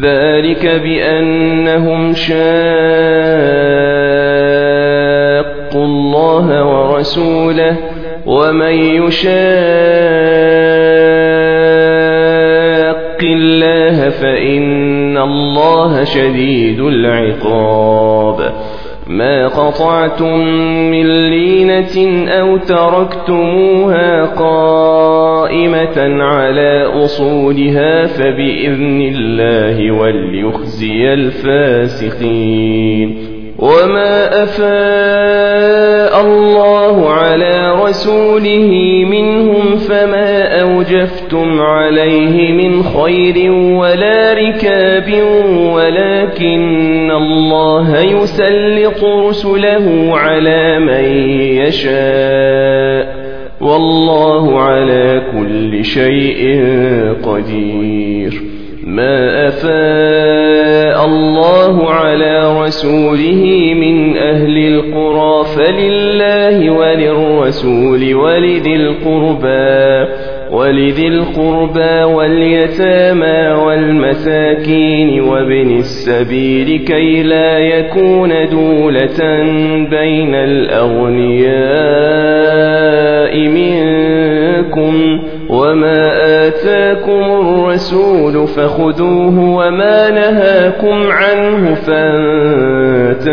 ذلك بأنهم شاقوا الله ورسوله ومن يشاق الله فإن الله شديد العقاب ما قطعتم من لينة أو تركتموها قائمة على أصولها فبإذن الله وليخزي الفاسقين وما أفاء الله على رسوله منهم فما أوجفتم عليه من خير ولا يسلط رسله على من يشاء والله على كل شيء قدير. ما أفاء الله على رسوله من أهل القرى فلله وللرسول ولذي القربى ولذي القربى واليتامى والمساكين وابن السبيل كي لا يكون دولة بين الأغنياء منكم وما آتاكم الرسول فخذوه وما نهاكم عنه فانتهوا.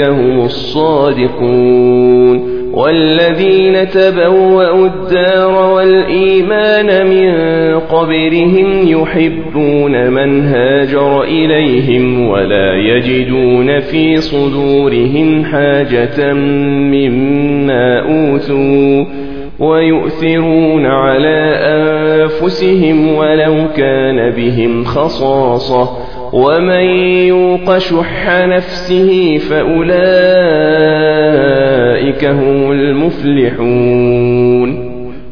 هم الصادقون والذين تبوأوا الدار والإيمان من قبرهم يحبون من هاجر إليهم ولا يجدون في صدورهم حاجة مما أوتوا ويؤثرون على أنفسهم ولو كان بهم خصاصة. ومن يوق شح نفسه فأولئك هم المفلحون.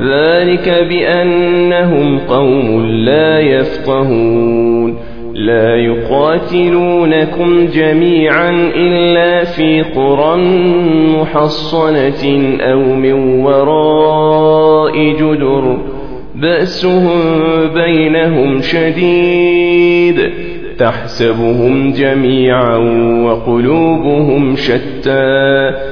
ذلك بأنهم قوم لا يفقهون. لا يقاتلونكم جميعا إلا في قرى محصنة أو من وراء جدر. بأسهم بينهم شديد. تحسبهم جميعا وقلوبهم شتى.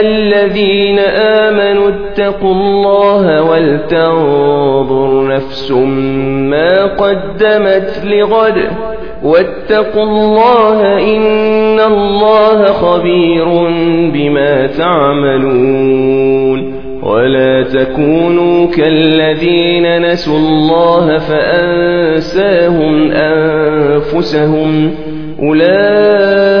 الذين آمنوا اتقوا الله ولتنظر نفس ما قدمت لغد واتقوا الله إن الله خبير بما تعملون ولا تكونوا كالذين نسوا الله فأنساهم أنفسهم أولئك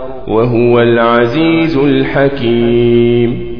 وهو العزيز الحكيم.